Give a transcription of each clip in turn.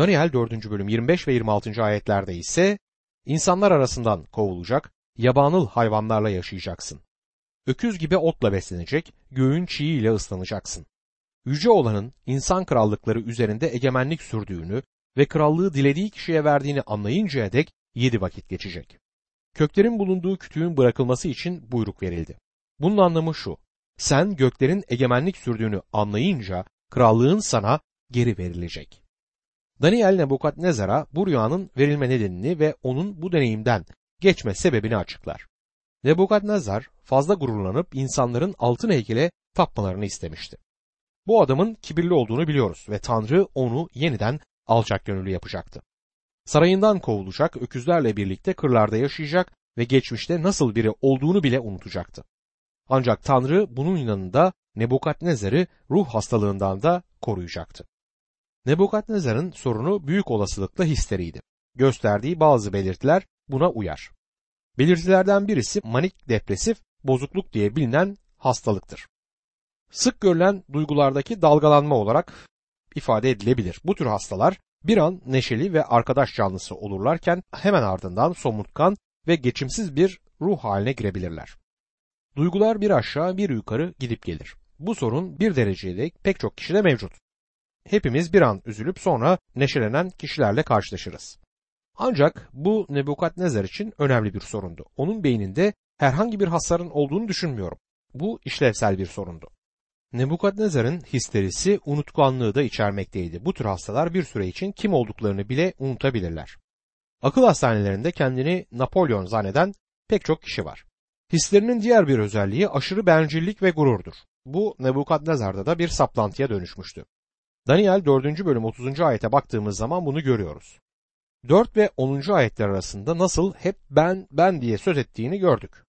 Daniel 4. bölüm 25 ve 26. ayetlerde ise insanlar arasından kovulacak, yabanıl hayvanlarla yaşayacaksın. Öküz gibi otla beslenecek, göğün çiğiyle ıslanacaksın. Yüce olanın insan krallıkları üzerinde egemenlik sürdüğünü ve krallığı dilediği kişiye verdiğini anlayıncaya dek yedi vakit geçecek. Köklerin bulunduğu kütüğün bırakılması için buyruk verildi. Bunun anlamı şu, sen göklerin egemenlik sürdüğünü anlayınca krallığın sana geri verilecek. Daniel Nebukadnezar'a bu rüyanın verilme nedenini ve onun bu deneyimden geçme sebebini açıklar. Nebukadnezar fazla gururlanıp insanların altın heykele tapmalarını istemişti. Bu adamın kibirli olduğunu biliyoruz ve Tanrı onu yeniden alçak gönüllü yapacaktı. Sarayından kovulacak, öküzlerle birlikte kırlarda yaşayacak ve geçmişte nasıl biri olduğunu bile unutacaktı. Ancak Tanrı bunun yanında Nebukadnezar'ı ruh hastalığından da koruyacaktı. Nebukadnezar'ın sorunu büyük olasılıkla histeriydi. Gösterdiği bazı belirtiler buna uyar. Belirtilerden birisi manik depresif bozukluk diye bilinen hastalıktır. Sık görülen duygulardaki dalgalanma olarak ifade edilebilir. Bu tür hastalar bir an neşeli ve arkadaş canlısı olurlarken hemen ardından somurtkan ve geçimsiz bir ruh haline girebilirler. Duygular bir aşağı bir yukarı gidip gelir. Bu sorun bir derecede pek çok kişide mevcut. Hepimiz bir an üzülüp sonra neşelenen kişilerle karşılaşırız. Ancak bu Nebukadnezar için önemli bir sorundu. Onun beyninde herhangi bir hasarın olduğunu düşünmüyorum. Bu işlevsel bir sorundu. Nebukadnezar'ın histerisi unutkanlığı da içermekteydi. Bu tür hastalar bir süre için kim olduklarını bile unutabilirler. Akıl hastanelerinde kendini Napolyon zanneden pek çok kişi var. Hislerinin diğer bir özelliği aşırı bencillik ve gururdur. Bu Nebukadnezar'da da bir saplantıya dönüşmüştü. Daniel 4. bölüm 30. ayete baktığımız zaman bunu görüyoruz. 4 ve 10. ayetler arasında nasıl hep ben ben diye söz ettiğini gördük.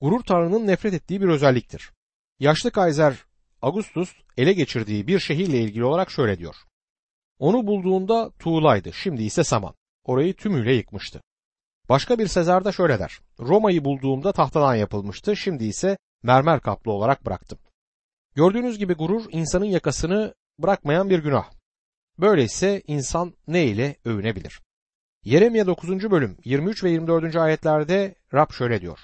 Gurur Tanrı'nın nefret ettiği bir özelliktir. Yaşlı Kaiser Augustus ele geçirdiği bir şehirle ilgili olarak şöyle diyor. Onu bulduğunda tuğlaydı, şimdi ise saman. Orayı tümüyle yıkmıştı. Başka bir Sezar da şöyle der. Roma'yı bulduğumda tahtadan yapılmıştı, şimdi ise mermer kaplı olarak bıraktım. Gördüğünüz gibi gurur insanın yakasını bırakmayan bir günah. Böyleyse insan ne ile övünebilir? Yeremye 9. bölüm 23 ve 24. ayetlerde Rab şöyle diyor.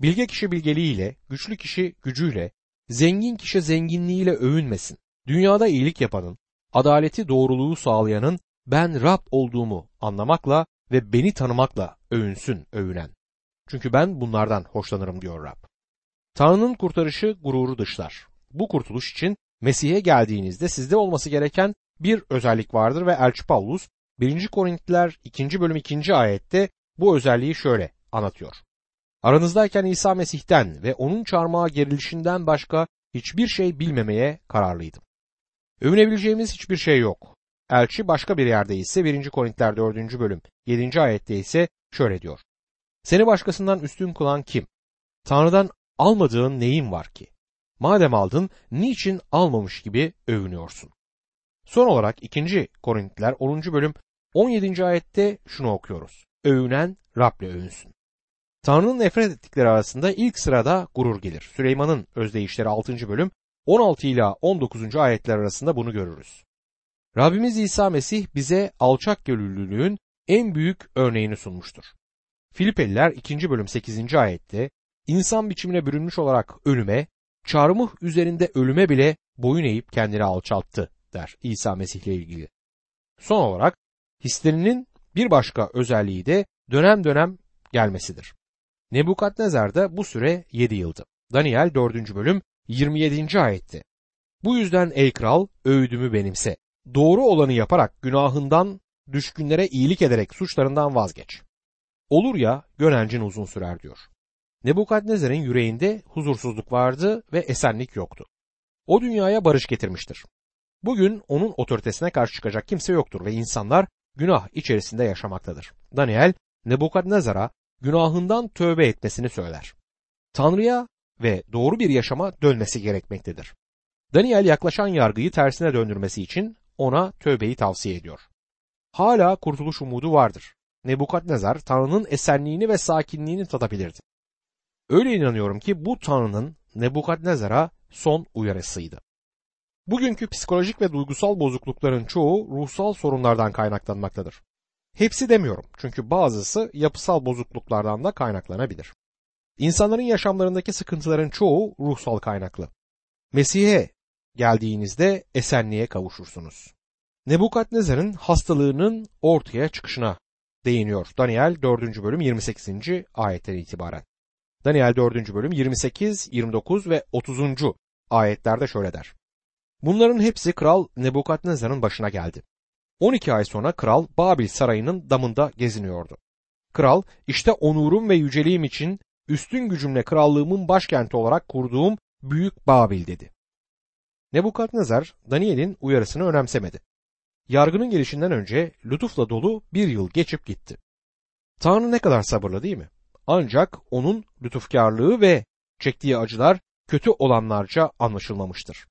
Bilge kişi bilgeliğiyle, güçlü kişi gücüyle, zengin kişi zenginliğiyle övünmesin. Dünyada iyilik yapanın, adaleti doğruluğu sağlayanın ben Rab olduğumu anlamakla ve beni tanımakla övünsün övünen. Çünkü ben bunlardan hoşlanırım diyor Rab. Tanrı'nın kurtarışı gururu dışlar. Bu kurtuluş için Mesih'e geldiğinizde sizde olması gereken bir özellik vardır ve Elçi Paulus 1. Korintiler 2. bölüm 2. ayette bu özelliği şöyle anlatıyor. Aranızdayken İsa Mesih'ten ve onun çarmıha gerilişinden başka hiçbir şey bilmemeye kararlıydım. Övünebileceğimiz hiçbir şey yok. Elçi başka bir yerde ise 1. Korintiler 4. bölüm 7. ayette ise şöyle diyor. Seni başkasından üstün kılan kim? Tanrı'dan almadığın neyin var ki? Madem aldın niçin almamış gibi övünüyorsun? Son olarak 2. Korintiler 10. bölüm 17. ayette şunu okuyoruz. Övünen Rab'le övünsün. Tanrı'nın nefret ettikleri arasında ilk sırada gurur gelir. Süleyman'ın özdeyişleri 6. bölüm 16 ila 19. ayetler arasında bunu görürüz. Rabbimiz İsa Mesih bize alçak gönüllülüğün en büyük örneğini sunmuştur. Filipeliler 2. bölüm 8. ayette insan biçimine bürünmüş olarak ölüme, çarmıh üzerinde ölüme bile boyun eğip kendini alçalttı der İsa Mesih ile ilgili. Son olarak hislerinin bir başka özelliği de dönem dönem gelmesidir. Nebukadnezar'da bu süre 7 yıldı. Daniel 4. bölüm 27. ayetti. Bu yüzden ey kral öğüdümü benimse. Doğru olanı yaparak günahından düşkünlere iyilik ederek suçlarından vazgeç. Olur ya gönencin uzun sürer diyor. Nebukadnezar'ın yüreğinde huzursuzluk vardı ve esenlik yoktu. O dünyaya barış getirmiştir. Bugün onun otoritesine karşı çıkacak kimse yoktur ve insanlar günah içerisinde yaşamaktadır. Daniel Nebukadnezar'a günahından tövbe etmesini söyler. Tanrı'ya ve doğru bir yaşama dönmesi gerekmektedir. Daniel yaklaşan yargıyı tersine döndürmesi için ona tövbeyi tavsiye ediyor. Hala kurtuluş umudu vardır. Nebukadnezar Tanrı'nın esenliğini ve sakinliğini tadabilirdi. Öyle inanıyorum ki bu Tanrı'nın Nebukadnezar'a son uyarısıydı. Bugünkü psikolojik ve duygusal bozuklukların çoğu ruhsal sorunlardan kaynaklanmaktadır. Hepsi demiyorum çünkü bazısı yapısal bozukluklardan da kaynaklanabilir. İnsanların yaşamlarındaki sıkıntıların çoğu ruhsal kaynaklı. Mesih'e geldiğinizde esenliğe kavuşursunuz. Nebukadnezar'ın hastalığının ortaya çıkışına değiniyor. Daniel 4. bölüm 28. ayetten itibaren. Daniel 4. bölüm 28, 29 ve 30. ayetlerde şöyle der. Bunların hepsi kral Nebukadnezar'ın başına geldi. 12 ay sonra kral Babil sarayının damında geziniyordu. Kral işte onurum ve yüceliğim için üstün gücümle krallığımın başkenti olarak kurduğum büyük Babil dedi. Nebukadnezar Daniel'in uyarısını önemsemedi. Yargının gelişinden önce lütufla dolu bir yıl geçip gitti. Tanrı ne kadar sabırlı değil mi? Ancak onun lütufkarlığı ve çektiği acılar kötü olanlarca anlaşılmamıştır.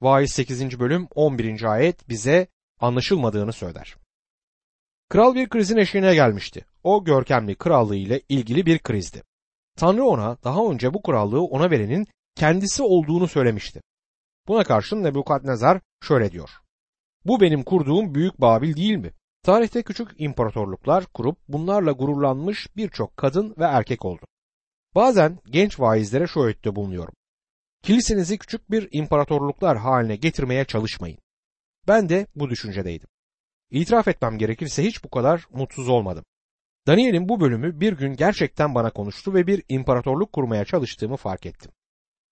Vaiz 8. bölüm 11. ayet bize anlaşılmadığını söyler. Kral bir krizin eşiğine gelmişti. O görkemli krallığı ile ilgili bir krizdi. Tanrı ona daha önce bu krallığı ona verenin kendisi olduğunu söylemişti. Buna karşın Nebukadnezar şöyle diyor. Bu benim kurduğum büyük Babil değil mi? Tarihte küçük imparatorluklar kurup bunlarla gururlanmış birçok kadın ve erkek oldu. Bazen genç vaizlere şu öğütte bulunuyorum. Kilisenizi küçük bir imparatorluklar haline getirmeye çalışmayın. Ben de bu düşüncedeydim. İtiraf etmem gerekirse hiç bu kadar mutsuz olmadım. Daniel'in bu bölümü bir gün gerçekten bana konuştu ve bir imparatorluk kurmaya çalıştığımı fark ettim.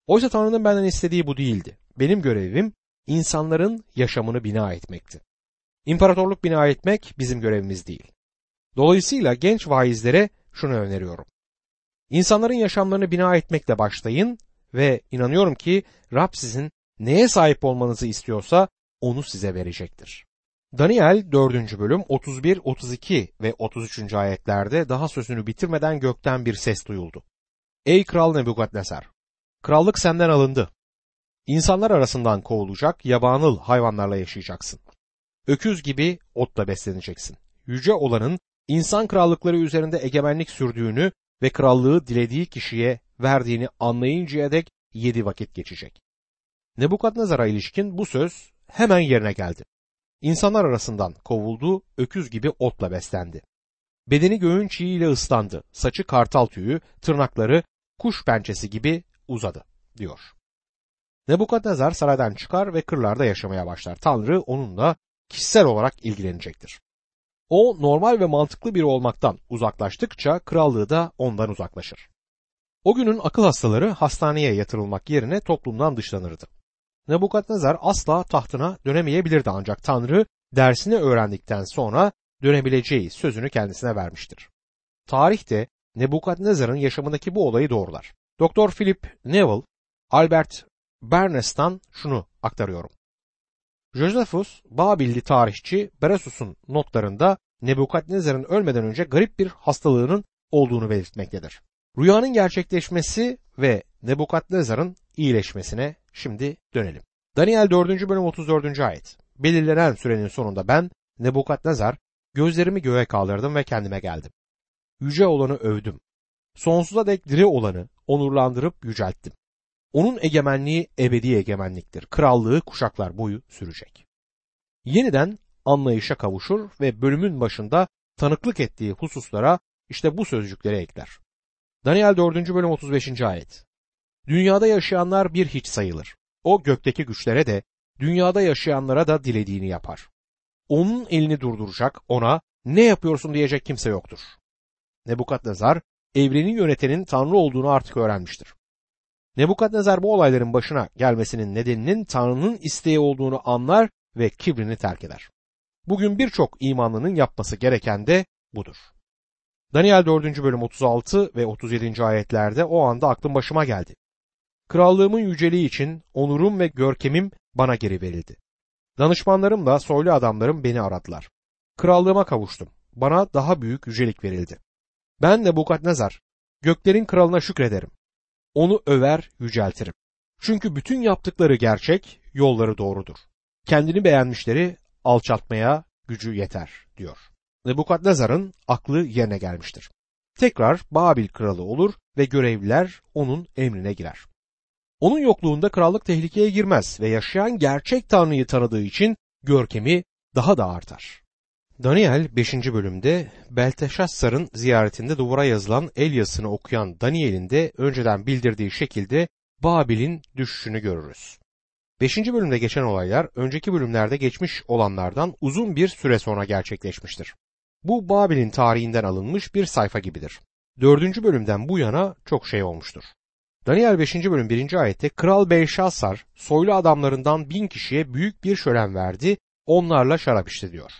Oysa Tanrı'nın benden istediği bu değildi. Benim görevim insanların yaşamını bina etmekti. İmparatorluk bina etmek bizim görevimiz değil. Dolayısıyla genç vaizlere şunu öneriyorum. İnsanların yaşamlarını bina etmekle başlayın ve inanıyorum ki Rab sizin neye sahip olmanızı istiyorsa onu size verecektir. Daniel 4. bölüm 31, 32 ve 33. ayetlerde daha sözünü bitirmeden gökten bir ses duyuldu. Ey kral Nebukadnesar! Krallık senden alındı. İnsanlar arasından kovulacak, yabanıl hayvanlarla yaşayacaksın. Öküz gibi otla besleneceksin. Yüce olanın insan krallıkları üzerinde egemenlik sürdüğünü ve krallığı dilediği kişiye verdiğini anlayıncaya dek yedi vakit geçecek. Nebukadnezar'a ilişkin bu söz hemen yerine geldi. İnsanlar arasından kovuldu, öküz gibi otla beslendi. Bedeni göğün çiğiyle ıslandı, saçı kartal tüyü, tırnakları kuş pençesi gibi uzadı, diyor. Nebukadnezar saraydan çıkar ve kırlarda yaşamaya başlar. Tanrı onunla kişisel olarak ilgilenecektir. O normal ve mantıklı biri olmaktan uzaklaştıkça krallığı da ondan uzaklaşır. O günün akıl hastaları hastaneye yatırılmak yerine toplumdan dışlanırdı. Nebukadnezar asla tahtına dönemeyebilirdi ancak Tanrı dersini öğrendikten sonra dönebileceği sözünü kendisine vermiştir. Tarihte Nebukadnezar'ın yaşamındaki bu olayı doğrular. Doktor Philip Neville, Albert Bernes'tan şunu aktarıyorum. Josephus, Babilli tarihçi Beresus'un notlarında Nebukadnezar'ın ölmeden önce garip bir hastalığının olduğunu belirtmektedir. Rüyanın gerçekleşmesi ve Nebukadnezar'ın iyileşmesine şimdi dönelim. Daniel 4. bölüm 34. ayet. Belirlenen sürenin sonunda ben Nebukadnezar gözlerimi göğe kaldırdım ve kendime geldim. Yüce olanı övdüm. Sonsuza dek diri olanı onurlandırıp yücelttim. Onun egemenliği ebedi egemenliktir. Krallığı kuşaklar boyu sürecek. Yeniden anlayışa kavuşur ve bölümün başında tanıklık ettiği hususlara işte bu sözcükleri ekler. Daniel 4. bölüm 35. ayet. Dünyada yaşayanlar bir hiç sayılır. O gökteki güçlere de, dünyada yaşayanlara da dilediğini yapar. Onun elini durduracak, ona ne yapıyorsun diyecek kimse yoktur. Nebukadnezar, evreni yönetenin Tanrı olduğunu artık öğrenmiştir. Nebukadnezar bu olayların başına gelmesinin nedeninin Tanrı'nın isteği olduğunu anlar ve kibrini terk eder. Bugün birçok imanlının yapması gereken de budur. Daniel 4. bölüm 36 ve 37. ayetlerde o anda aklım başıma geldi. Krallığımın yüceliği için onurum ve görkemim bana geri verildi. Danışmanlarım da soylu adamlarım beni aradılar. Krallığıma kavuştum. Bana daha büyük yücelik verildi. Ben de Nebukadnezar, göklerin kralına şükrederim. Onu över, yüceltirim. Çünkü bütün yaptıkları gerçek, yolları doğrudur. Kendini beğenmişleri alçaltmaya gücü yeter, diyor. Nebukadnezar'ın aklı yerine gelmiştir. Tekrar Babil kralı olur ve görevliler onun emrine girer. Onun yokluğunda krallık tehlikeye girmez ve yaşayan gerçek Tanrı'yı tanıdığı için görkemi daha da artar. Daniel 5. bölümde Belteşassar'ın ziyaretinde duvara yazılan el yazısını okuyan Daniel'in de önceden bildirdiği şekilde Babil'in düşüşünü görürüz. 5. bölümde geçen olaylar önceki bölümlerde geçmiş olanlardan uzun bir süre sonra gerçekleşmiştir. Bu Babil'in tarihinden alınmış bir sayfa gibidir. 4. bölümden bu yana çok şey olmuştur. Daniel 5. bölüm 1. ayette Kral Beyşasar soylu adamlarından bin kişiye büyük bir şölen verdi, onlarla şarap içti diyor.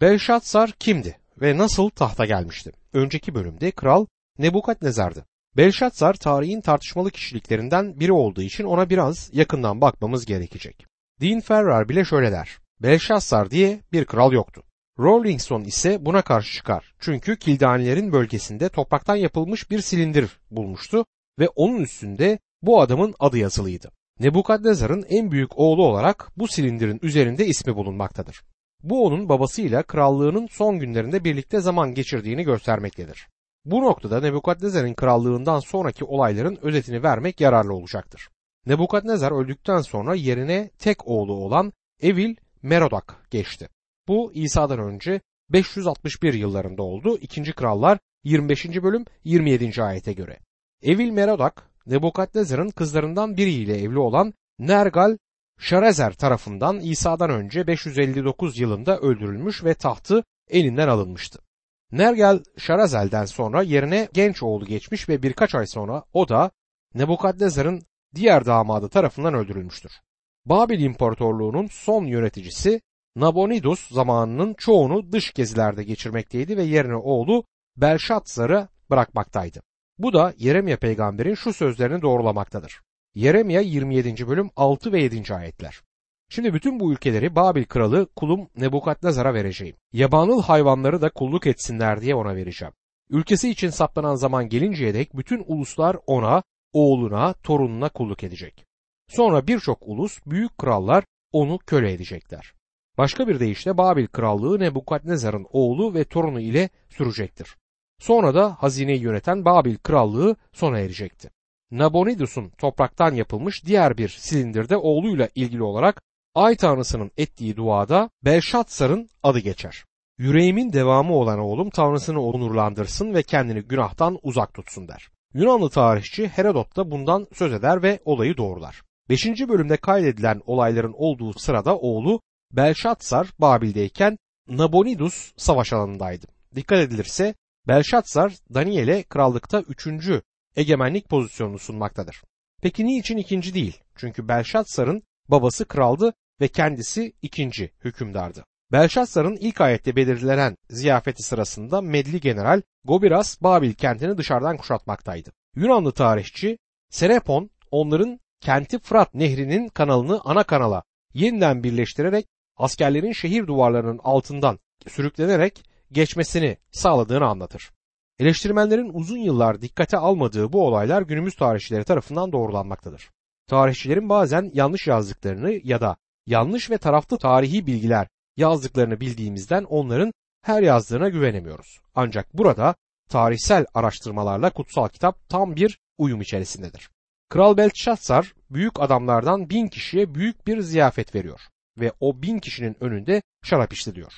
Belşatsar kimdi ve nasıl tahta gelmişti? Önceki bölümde kral Nebukadnezar'dı. Belşatsar tarihin tartışmalı kişiliklerinden biri olduğu için ona biraz yakından bakmamız gerekecek. Dean Ferrar bile şöyle der. Belşatsar diye bir kral yoktu. Rolling Stone ise buna karşı çıkar. Çünkü Kildanilerin bölgesinde topraktan yapılmış bir silindir bulmuştu ve onun üstünde bu adamın adı yazılıydı. Nebukadnezar'ın en büyük oğlu olarak bu silindirin üzerinde ismi bulunmaktadır. Bu onun babasıyla krallığının son günlerinde birlikte zaman geçirdiğini göstermektedir. Bu noktada Nebukadnezar'ın krallığından sonraki olayların özetini vermek yararlı olacaktır. Nebukadnezar öldükten sonra yerine tek oğlu olan Evil Merodak geçti. Bu İsa'dan önce 561 yıllarında oldu. 2. Krallar 25. bölüm 27. ayete göre. Evil Merodak Nebukadnezar'ın kızlarından biriyle evli olan Nergal Şarezer tarafından İsa'dan önce 559 yılında öldürülmüş ve tahtı elinden alınmıştı. Nergal Şarazel'den sonra yerine genç oğlu geçmiş ve birkaç ay sonra o da Nebukadnezar'ın diğer damadı tarafından öldürülmüştür. Babil İmparatorluğu'nun son yöneticisi Nabonidus zamanının çoğunu dış gezilerde geçirmekteydi ve yerine oğlu Belşatzar'ı bırakmaktaydı. Bu da Yeremya peygamberin şu sözlerini doğrulamaktadır. Yeremya 27. bölüm 6 ve 7. ayetler. Şimdi bütün bu ülkeleri Babil kralı kulum Nebukadnezar'a vereceğim. Yabanıl hayvanları da kulluk etsinler diye ona vereceğim. Ülkesi için saplanan zaman gelinceye dek bütün uluslar ona, oğluna, torununa kulluk edecek. Sonra birçok ulus, büyük krallar onu köle edecekler. Başka bir deyişle Babil krallığı Nebukadnezar'ın oğlu ve torunu ile sürecektir. Sonra da hazineyi yöneten Babil krallığı sona erecekti. Nabonidus'un topraktan yapılmış diğer bir silindirde oğluyla ilgili olarak Ay Tanrısı'nın ettiği duada Belşatsar'ın adı geçer. Yüreğimin devamı olan oğlum Tanrısını onurlandırsın ve kendini günahtan uzak tutsun der. Yunanlı tarihçi Herodot da bundan söz eder ve olayı doğrular. 5. bölümde kaydedilen olayların olduğu sırada oğlu Belşatsar Babil'deyken Nabonidus savaş alanındaydı. Dikkat edilirse Belşatsar Daniel'e krallıkta 3. egemenlik pozisyonunu sunmaktadır. Peki niçin ikinci değil? Çünkü Belşatsar'ın babası kraldı ve kendisi ikinci hükümdardı. Belşatsar'ın ilk ayette belirlenen ziyafeti sırasında Medli General Gobiras Babil kentini dışarıdan kuşatmaktaydı. Yunanlı tarihçi Serepon onların kenti Fırat nehrinin kanalını ana kanala yeniden birleştirerek askerlerin şehir duvarlarının altından sürüklenerek geçmesini sağladığını anlatır. Eleştirmenlerin uzun yıllar dikkate almadığı bu olaylar günümüz tarihçileri tarafından doğrulanmaktadır. Tarihçilerin bazen yanlış yazdıklarını ya da yanlış ve taraflı tarihi bilgiler yazdıklarını bildiğimizden onların her yazdığına güvenemiyoruz. Ancak burada tarihsel araştırmalarla kutsal kitap tam bir uyum içerisindedir. Kral Beltşatsar büyük adamlardan bin kişiye büyük bir ziyafet veriyor ve o bin kişinin önünde şarap içti diyor.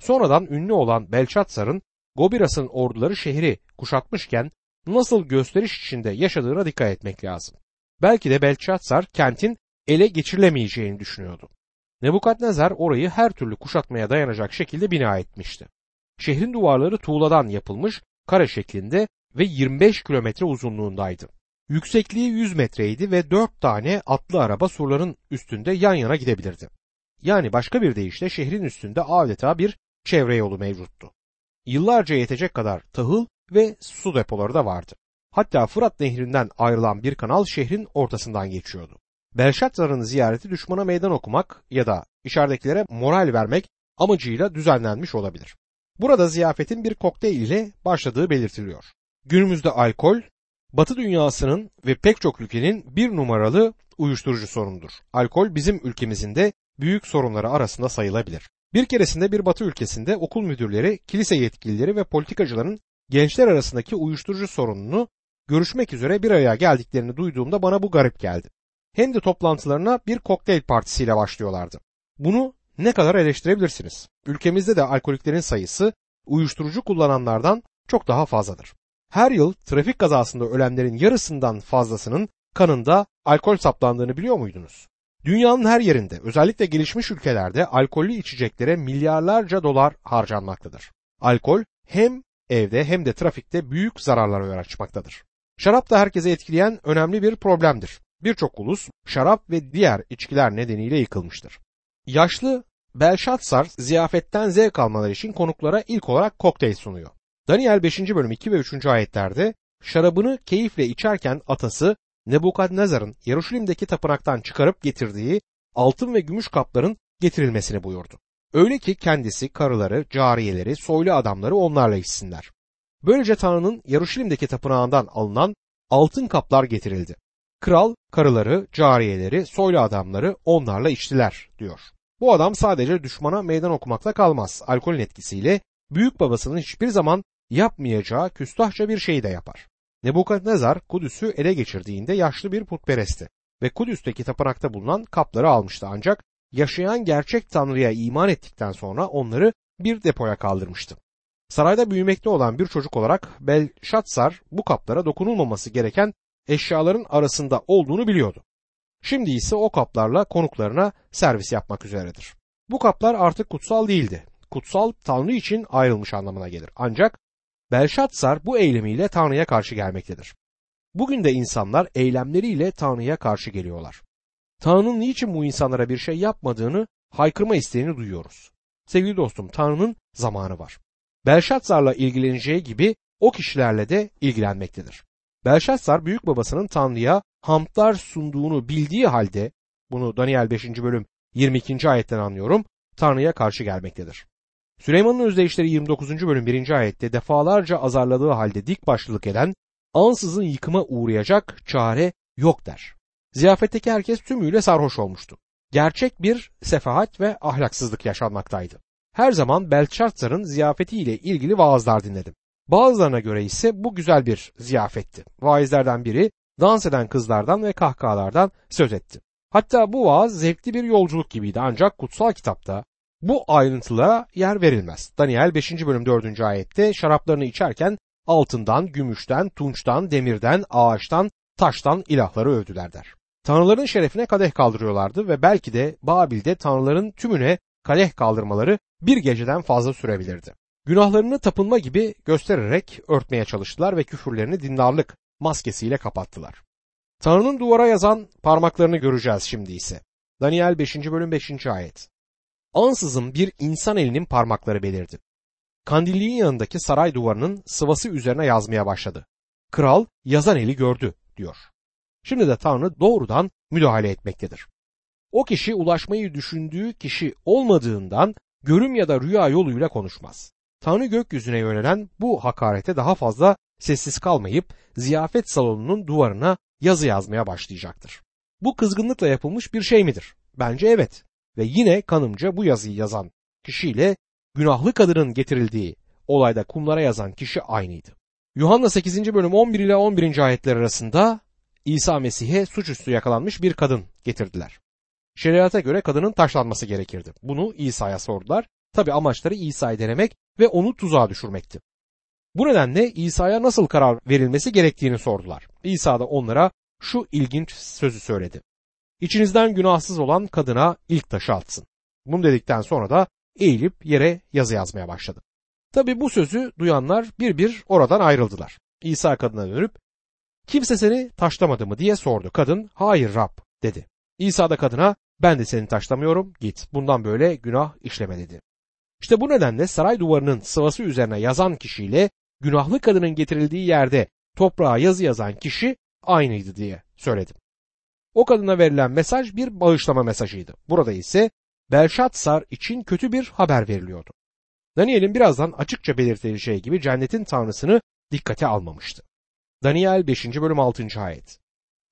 Sonradan ünlü olan Belçatsar'ın Gobiras'ın orduları şehri kuşatmışken nasıl gösteriş içinde yaşadığına dikkat etmek lazım. Belki de Belçatsar kentin ele geçirilemeyeceğini düşünüyordu. Nebukadnezar orayı her türlü kuşatmaya dayanacak şekilde bina etmişti. Şehrin duvarları tuğladan yapılmış kare şeklinde ve 25 kilometre uzunluğundaydı. Yüksekliği 100 metreydi ve 4 tane atlı araba surların üstünde yan yana gidebilirdi. Yani başka bir deyişle şehrin üstünde adeta bir çevre yolu mevcuttu. Yıllarca yetecek kadar tahıl ve su depoları da vardı. Hatta Fırat nehrinden ayrılan bir kanal şehrin ortasından geçiyordu. Belşatzar'ın ziyareti düşmana meydan okumak ya da içeridekilere moral vermek amacıyla düzenlenmiş olabilir. Burada ziyafetin bir kokteyl ile başladığı belirtiliyor. Günümüzde alkol, Batı dünyasının ve pek çok ülkenin bir numaralı uyuşturucu sorunudur. Alkol bizim ülkemizin de büyük sorunları arasında sayılabilir. Bir keresinde bir batı ülkesinde okul müdürleri, kilise yetkilileri ve politikacıların gençler arasındaki uyuşturucu sorununu görüşmek üzere bir araya geldiklerini duyduğumda bana bu garip geldi. hem de toplantılarına bir kokteyl partisiyle başlıyorlardı. Bunu ne kadar eleştirebilirsiniz? Ülkemizde de alkoliklerin sayısı uyuşturucu kullananlardan çok daha fazladır. Her yıl trafik kazasında ölenlerin yarısından fazlasının kanında alkol saplandığını biliyor muydunuz? Dünyanın her yerinde özellikle gelişmiş ülkelerde alkollü içeceklere milyarlarca dolar harcanmaktadır. Alkol hem evde hem de trafikte büyük zararlara yol açmaktadır. Şarap da herkese etkileyen önemli bir problemdir. Birçok ulus şarap ve diğer içkiler nedeniyle yıkılmıştır. Yaşlı Belşatsar ziyafetten zevk almaları için konuklara ilk olarak kokteyl sunuyor. Daniel 5. bölüm 2 ve 3. ayetlerde şarabını keyifle içerken atası Nebukadnezar'ın Yeruşalim'deki tapınaktan çıkarıp getirdiği altın ve gümüş kapların getirilmesini buyurdu. Öyle ki kendisi, karıları, cariyeleri, soylu adamları onlarla içsinler. Böylece Tanrı'nın Yeruşalim'deki tapınağından alınan altın kaplar getirildi. Kral, karıları, cariyeleri, soylu adamları onlarla içtiler diyor. Bu adam sadece düşmana meydan okumakla kalmaz. Alkolün etkisiyle büyük babasının hiçbir zaman yapmayacağı küstahça bir şeyi de yapar. Nebukadnezar Kudüs'ü ele geçirdiğinde yaşlı bir putperestti ve Kudüs'teki tapınakta bulunan kapları almıştı ancak yaşayan gerçek Tanrı'ya iman ettikten sonra onları bir depoya kaldırmıştı. Sarayda büyümekte olan bir çocuk olarak Belşatsar bu kaplara dokunulmaması gereken eşyaların arasında olduğunu biliyordu. Şimdi ise o kaplarla konuklarına servis yapmak üzeredir. Bu kaplar artık kutsal değildi. Kutsal Tanrı için ayrılmış anlamına gelir. Ancak Belşatsar bu eylemiyle Tanrı'ya karşı gelmektedir. Bugün de insanlar eylemleriyle Tanrı'ya karşı geliyorlar. Tanrı'nın niçin bu insanlara bir şey yapmadığını haykırma isteğini duyuyoruz. Sevgili dostum Tanrı'nın zamanı var. Belşatsar'la ilgileneceği gibi o kişilerle de ilgilenmektedir. Belşatsar büyük babasının Tanrı'ya hamdlar sunduğunu bildiği halde bunu Daniel 5. bölüm 22. ayetten anlıyorum Tanrı'ya karşı gelmektedir. Süleyman'ın özdeyişleri 29. bölüm 1. ayette defalarca azarladığı halde dik başlılık eden ansızın yıkıma uğrayacak çare yok der. Ziyafetteki herkes tümüyle sarhoş olmuştu. Gerçek bir sefahat ve ahlaksızlık yaşanmaktaydı. Her zaman Belçatsar'ın ziyafetiyle ilgili vaazlar dinledim. Bazılarına göre ise bu güzel bir ziyafetti. Vaizlerden biri dans eden kızlardan ve kahkahalardan söz etti. Hatta bu vaaz zevkli bir yolculuk gibiydi ancak kutsal kitapta bu ayrıntılara yer verilmez. Daniel 5. bölüm 4. ayette şaraplarını içerken altından, gümüşten, tunçtan, demirden, ağaçtan, taştan ilahları övdüler der. Tanrıların şerefine kadeh kaldırıyorlardı ve belki de Babil'de tanrıların tümüne kadeh kaldırmaları bir geceden fazla sürebilirdi. Günahlarını tapınma gibi göstererek örtmeye çalıştılar ve küfürlerini dindarlık maskesiyle kapattılar. Tanrı'nın duvara yazan parmaklarını göreceğiz şimdi ise. Daniel 5. bölüm 5. ayet. Ansızın bir insan elinin parmakları belirdi. Kandilliğin yanındaki saray duvarının sıvası üzerine yazmaya başladı. Kral yazan eli gördü diyor. Şimdi de Tanrı doğrudan müdahale etmektedir. O kişi ulaşmayı düşündüğü kişi olmadığından görüm ya da rüya yoluyla konuşmaz. Tanrı gökyüzüne yönelen bu hakarete daha fazla sessiz kalmayıp ziyafet salonunun duvarına yazı yazmaya başlayacaktır. Bu kızgınlıkla yapılmış bir şey midir? Bence evet. Ve yine kanımca bu yazıyı yazan kişiyle günahlı kadının getirildiği olayda kumlara yazan kişi aynıydı. Yuhanna 8. bölüm 11 ile 11. ayetler arasında İsa Mesih'e suçüstü yakalanmış bir kadın getirdiler. Şeriata göre kadının taşlanması gerekirdi. Bunu İsa'ya sordular. Tabi amaçları İsa'yı denemek ve onu tuzağa düşürmekti. Bu nedenle İsa'ya nasıl karar verilmesi gerektiğini sordular. İsa da onlara şu ilginç sözü söyledi. İçinizden günahsız olan kadına ilk taşı atsın. Bunu dedikten sonra da eğilip yere yazı yazmaya başladı. Tabi bu sözü duyanlar bir bir oradan ayrıldılar. İsa kadına dönüp kimse seni taşlamadı mı diye sordu. Kadın hayır Rab dedi. İsa da kadına ben de seni taşlamıyorum git bundan böyle günah işleme dedi. İşte bu nedenle saray duvarının sıvası üzerine yazan kişiyle günahlı kadının getirildiği yerde toprağa yazı yazan kişi aynıydı diye söyledim. O kadına verilen mesaj bir bağışlama mesajıydı. Burada ise Belşatsar için kötü bir haber veriliyordu. Daniel'in birazdan açıkça belirtileceği gibi cennetin tanrısını dikkate almamıştı. Daniel 5. bölüm 6. ayet.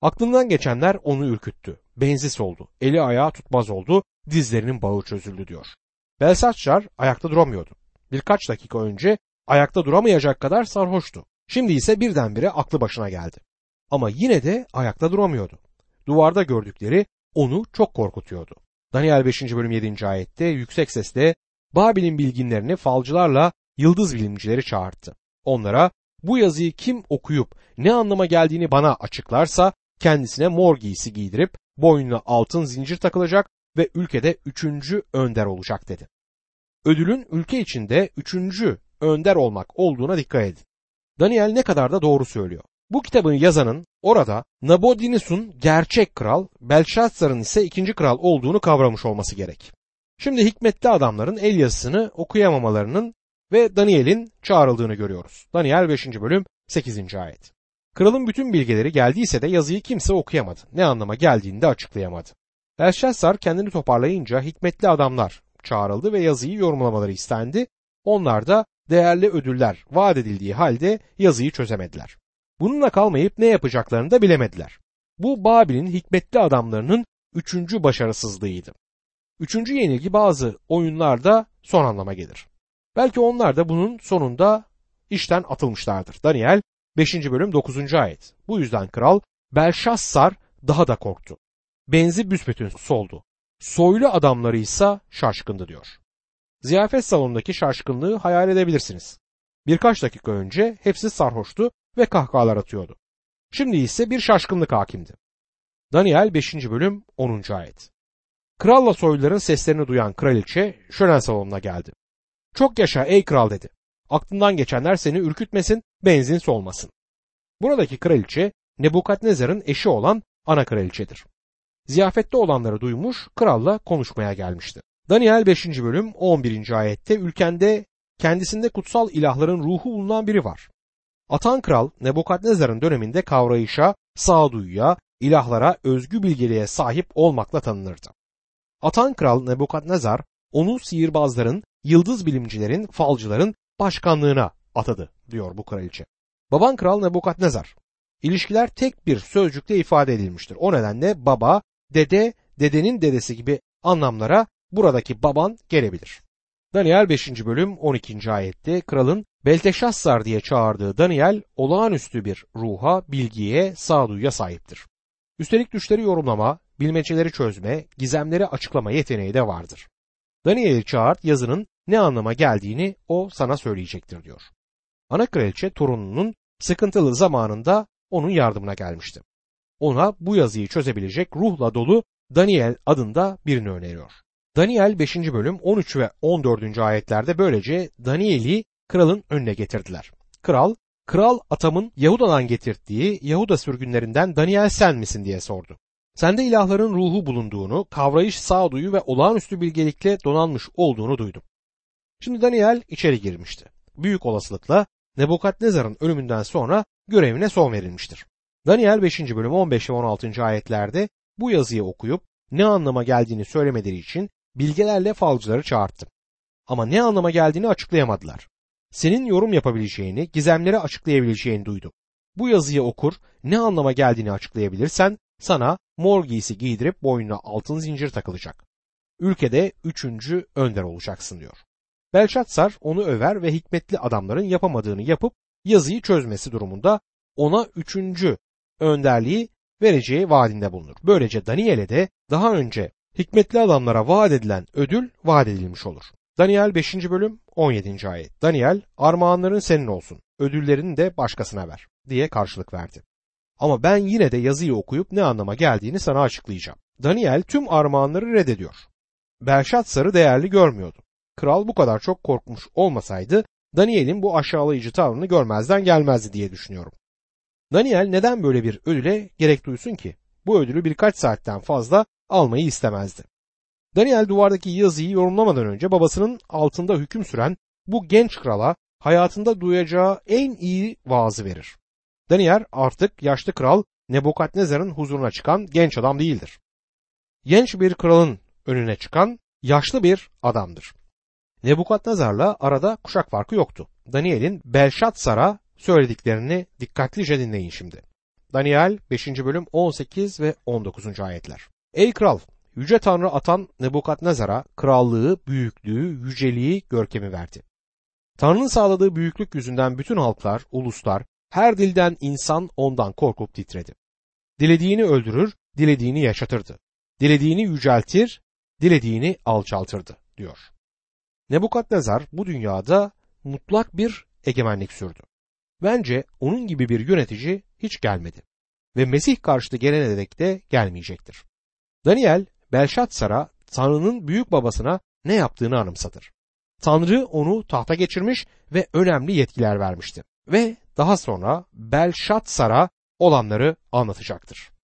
Aklından geçenler onu ürküttü. Benzis oldu. Eli ayağı tutmaz oldu. Dizlerinin bağı çözüldü diyor. Belsaçar ayakta duramıyordu. Birkaç dakika önce ayakta duramayacak kadar sarhoştu. Şimdi ise birdenbire aklı başına geldi. Ama yine de ayakta duramıyordu. Duvarda gördükleri onu çok korkutuyordu. Daniel 5. bölüm 7. ayette yüksek sesle Babil'in bilginlerini falcılarla yıldız bilimcileri çağırdı. Onlara bu yazıyı kim okuyup ne anlama geldiğini bana açıklarsa kendisine mor giysi giydirip boynuna altın zincir takılacak ve ülkede üçüncü önder olacak dedi. Ödülün ülke içinde üçüncü önder olmak olduğuna dikkat edin. Daniel ne kadar da doğru söylüyor. Bu kitabın yazanın orada Nabonidus'un gerçek kral, Belşazzar'ın ise ikinci kral olduğunu kavramış olması gerek. Şimdi hikmetli adamların el yazısını okuyamamalarının ve Daniel'in çağrıldığını görüyoruz. Daniel 5. bölüm 8. ayet. Kralın bütün bilgileri geldiyse de yazıyı kimse okuyamadı. Ne anlama geldiğini de açıklayamadı. Belşazzar kendini toparlayınca hikmetli adamlar çağrıldı ve yazıyı yorumlamaları istendi. Onlar da değerli ödüller vaat edildiği halde yazıyı çözemediler. Bununla kalmayıp ne yapacaklarını da bilemediler. Bu Babil'in hikmetli adamlarının üçüncü başarısızlığıydı. Üçüncü yenilgi bazı oyunlarda son anlama gelir. Belki onlar da bunun sonunda işten atılmışlardır. Daniel 5. bölüm 9. ayet. Bu yüzden kral Belşassar daha da korktu. Benzi büsbütün soldu. Soylu adamları ise şaşkındı diyor. Ziyafet salonundaki şaşkınlığı hayal edebilirsiniz. Birkaç dakika önce hepsi sarhoştu ve kahkahalar atıyordu. Şimdi ise bir şaşkınlık hakimdi. Daniel 5. bölüm 10. ayet. Kralla soyluların seslerini duyan kraliçe şölen salonuna geldi. Çok yaşa ey kral dedi. Aklından geçenler seni ürkütmesin, benzin solmasın. Buradaki kraliçe Nebukadnezar'ın eşi olan ana kraliçedir. Ziyafette olanları duymuş, kralla konuşmaya gelmişti. Daniel 5. bölüm 11. ayette ülkende kendisinde kutsal ilahların ruhu bulunan biri var. Atan kral Nebukadnezar'ın döneminde kavrayışa, sağduyuya, ilahlara özgü bilgeliğe sahip olmakla tanınırdı. Atan kral Nebukadnezar onu sihirbazların, yıldız bilimcilerin, falcıların başkanlığına atadı diyor bu kraliçe. Baban kral Nebukadnezar. İlişkiler tek bir sözcükle ifade edilmiştir. O nedenle baba, dede, dedenin dedesi gibi anlamlara buradaki baban gelebilir. Daniel 5. bölüm 12. ayette kralın Belteşassar diye çağırdığı Daniel olağanüstü bir ruha, bilgiye, sağduyuya sahiptir. Üstelik düşleri yorumlama, bilmeceleri çözme, gizemleri açıklama yeteneği de vardır. Daniel'i çağırt yazının ne anlama geldiğini o sana söyleyecektir diyor. Ana kraliçe torununun sıkıntılı zamanında onun yardımına gelmişti. Ona bu yazıyı çözebilecek ruhla dolu Daniel adında birini öneriyor. Daniel 5. bölüm 13 ve 14. ayetlerde böylece Daniel'i kralın önüne getirdiler. Kral, kral atamın Yahuda'dan getirdiği Yahuda sürgünlerinden Daniel sen misin diye sordu. Sende ilahların ruhu bulunduğunu, kavrayış sağduyu ve olağanüstü bilgelikle donanmış olduğunu duydum. Şimdi Daniel içeri girmişti. Büyük olasılıkla Nebukadnezar'ın ölümünden sonra görevine son verilmiştir. Daniel 5. bölüm 15 ve 16. ayetlerde bu yazıyı okuyup ne anlama geldiğini söylemeleri için bilgelerle falcıları çağırttım. Ama ne anlama geldiğini açıklayamadılar. Senin yorum yapabileceğini, gizemleri açıklayabileceğini duydum. Bu yazıyı okur, ne anlama geldiğini açıklayabilirsen sana mor giysi giydirip boynuna altın zincir takılacak. Ülkede üçüncü önder olacaksın diyor. Belşatsar onu över ve hikmetli adamların yapamadığını yapıp yazıyı çözmesi durumunda ona üçüncü önderliği vereceği vaadinde bulunur. Böylece Daniel'e de daha önce hikmetli adamlara vaat edilen ödül vaat edilmiş olur. Daniel 5. bölüm 17. ayet. Daniel armağanların senin olsun, ödüllerini de başkasına ver diye karşılık verdi. Ama ben yine de yazıyı okuyup ne anlama geldiğini sana açıklayacağım. Daniel tüm armağanları reddediyor. Belşatsar'ı değerli görmüyordu. Kral bu kadar çok korkmuş olmasaydı Daniel'in bu aşağılayıcı tavrını görmezden gelmezdi diye düşünüyorum. Daniel neden böyle bir ödüle gerek duysun ki? Bu ödülü birkaç saatten fazla almayı istemezdi. Daniel duvardaki yazıyı yorumlamadan önce babasının altında hüküm süren bu genç krala hayatında duyacağı en iyi vaazı verir. Daniel artık yaşlı kral Nebukadnezar'ın huzuruna çıkan genç adam değildir. Genç bir kralın önüne çıkan yaşlı bir adamdır. Nebukadnezar'la arada kuşak farkı yoktu. Daniel'in Belşatsar'a söylediklerini dikkatlice dinleyin şimdi. Daniel 5. bölüm 18 ve 19. ayetler. Ey kral! Yüce Tanrı atan Nebukadnezar'a krallığı, büyüklüğü, yüceliği, görkemi verdi. Tanrı'nın sağladığı büyüklük yüzünden bütün halklar, uluslar, her dilden insan ondan korkup titredi. Dilediğini öldürür, dilediğini yaşatırdı. Dilediğini yüceltir, dilediğini alçaltırdı diyor. Nebukadnezar bu dünyada mutlak bir egemenlik sürdü. Bence onun gibi bir yönetici hiç gelmedi ve Mesih karşıtı gelene dek de gelmeyecektir. Daniel, Belşatsar'a Tanrı'nın büyük babasına ne yaptığını anımsatır. Tanrı onu tahta geçirmiş ve önemli yetkiler vermişti. Ve daha sonra Belşatsar'a olanları anlatacaktır.